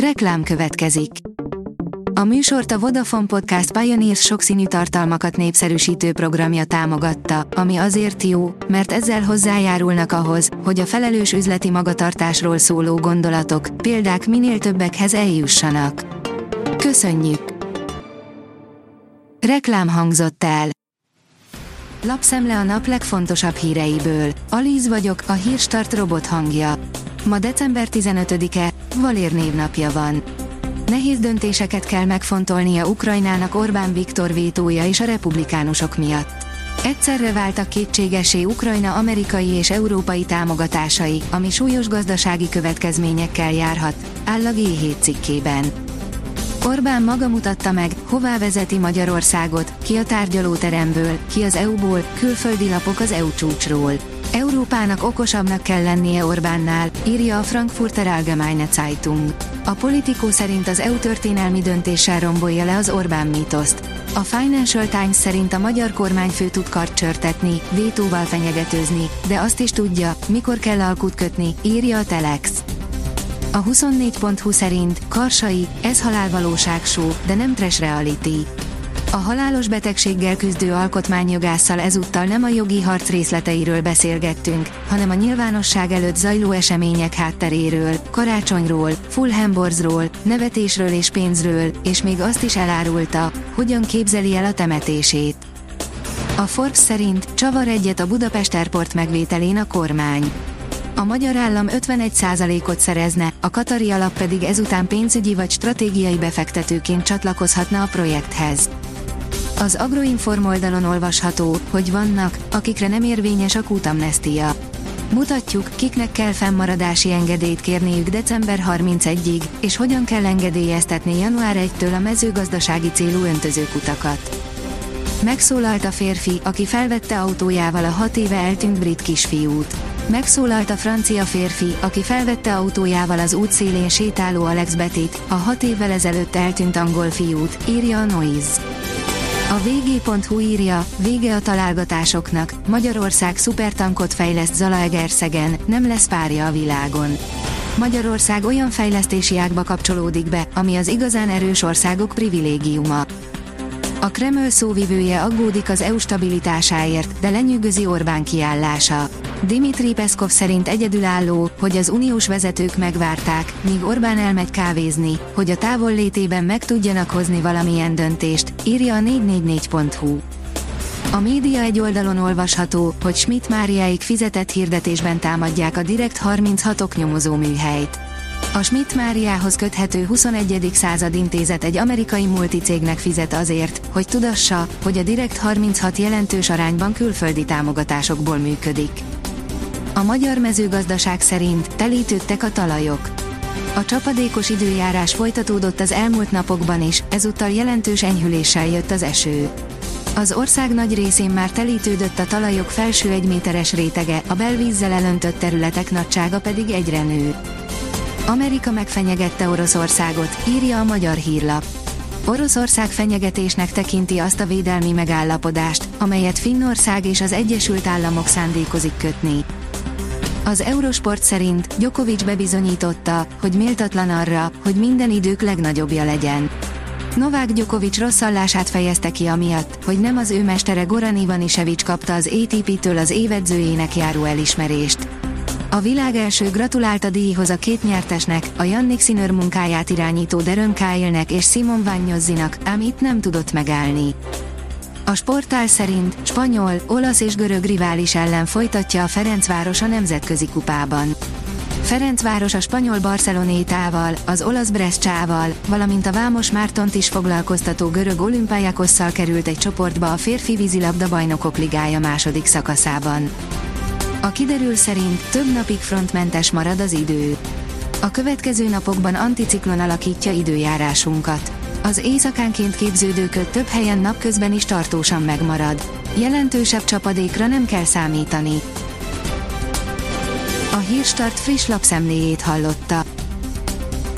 Reklám következik. A műsort a Vodafone Podcast Pioneers sokszínű tartalmakat népszerűsítő programja támogatta, ami azért jó, mert ezzel hozzájárulnak ahhoz, hogy a felelős üzleti magatartásról szóló gondolatok, példák minél többekhez eljussanak. Köszönjük! Reklám hangzott el. Lapszemle a nap legfontosabb híreiből. Alíz vagyok, a hírstart robot hangja. Ma december 15-e, Valér névnapja van. Nehéz döntéseket kell megfontolnia Ukrajnának Orbán Viktor vétója és a republikánusok miatt. Egyszerre váltak kétségesé Ukrajna amerikai és európai támogatásai, ami súlyos gazdasági következményekkel járhat, áll a G7 cikkében. Orbán maga mutatta meg, hová vezeti Magyarországot, ki a tárgyalóteremből, ki az EU-ból, külföldi lapok az EU csúcsról. Európának okosabbnak kell lennie Orbánnál, írja a Frankfurter Allgemeine Zeitung. A politikó szerint az EU történelmi döntéssel rombolja le az Orbán mítoszt. A Financial Times szerint a magyar kormányfő tud kart csörtetni, vétóval fenyegetőzni, de azt is tudja, mikor kell alkut kötni, írja a Telex. A 24.20 szerint Karsai, ez halálvalóság show, de nem trash reality. A halálos betegséggel küzdő alkotmányjogásszal ezúttal nem a jogi harc részleteiről beszélgettünk, hanem a nyilvánosság előtt zajló események hátteréről, karácsonyról, full hamborzról, nevetésről és pénzről, és még azt is elárulta, hogyan képzeli el a temetését. A Forbes szerint csavar egyet a Budapest Airport megvételén a kormány. A magyar állam 51%-ot szerezne, a Katari alap pedig ezután pénzügyi vagy stratégiai befektetőként csatlakozhatna a projekthez. Az Agroinform oldalon olvasható, hogy vannak, akikre nem érvényes a kútamnestia. Mutatjuk, kiknek kell fennmaradási engedélyt kérniük december 31-ig, és hogyan kell engedélyeztetni január 1-től a mezőgazdasági célú öntözőkutakat. Megszólalt a férfi, aki felvette autójával a hat éve eltűnt brit kisfiút. Megszólalt a francia férfi, aki felvette autójával az útszélén sétáló Alex Betit, a hat évvel ezelőtt eltűnt angol fiút, írja a Noise. A vg.hu írja, vége a találgatásoknak, Magyarország szupertankot fejleszt Zalaegerszegen, nem lesz párja a világon. Magyarország olyan fejlesztési ágba kapcsolódik be, ami az igazán erős országok privilégiuma. A Kreml szóvivője aggódik az EU stabilitásáért, de lenyűgözi Orbán kiállása. Dimitri Peszkov szerint egyedülálló, hogy az uniós vezetők megvárták, míg Orbán elmegy kávézni, hogy a távol létében meg tudjanak hozni valamilyen döntést, írja a 444.hu. A média egy oldalon olvasható, hogy Schmidt Máriáig fizetett hirdetésben támadják a Direkt 36-ok nyomozó műhelyt. A Schmidt Máriához köthető 21. század intézet egy amerikai multicégnek fizet azért, hogy tudassa, hogy a Direkt 36 jelentős arányban külföldi támogatásokból működik. A magyar mezőgazdaság szerint telítődtek a talajok. A csapadékos időjárás folytatódott az elmúlt napokban is, ezúttal jelentős enyhüléssel jött az eső. Az ország nagy részén már telítődött a talajok felső egy méteres rétege, a belvízzel elöntött területek nagysága pedig egyre nő. Amerika megfenyegette Oroszországot, írja a magyar hírlap. Oroszország fenyegetésnek tekinti azt a védelmi megállapodást, amelyet Finnország és az Egyesült Államok szándékozik kötni. Az Eurosport szerint Djokovic bebizonyította, hogy méltatlan arra, hogy minden idők legnagyobbja legyen. Novák Djokovic rosszallását fejezte ki amiatt, hogy nem az ő mestere Goran Ivanisevic kapta az ATP-től az évedzőjének járó elismerést. A világ első gratulált a díjhoz a két nyertesnek, a Jannik Sinner munkáját irányító Derön Kyle-nek és Simon Vanyozzinak, ám itt nem tudott megállni. A sportál szerint spanyol, olasz és görög rivális ellen folytatja a Ferencváros a nemzetközi kupában. Ferencváros a spanyol Barcelonétával, az olasz Brescsával, valamint a Vámos Mártont is foglalkoztató görög Olympiakosszal került egy csoportba a férfi vízilabda bajnokok ligája második szakaszában. A kiderül szerint több napig frontmentes marad az idő. A következő napokban anticiklon alakítja időjárásunkat. Az éjszakánként képződő köd több helyen napközben is tartósan megmarad. Jelentősebb csapadékra nem kell számítani. A Hírstart friss lapszemléjét hallotta.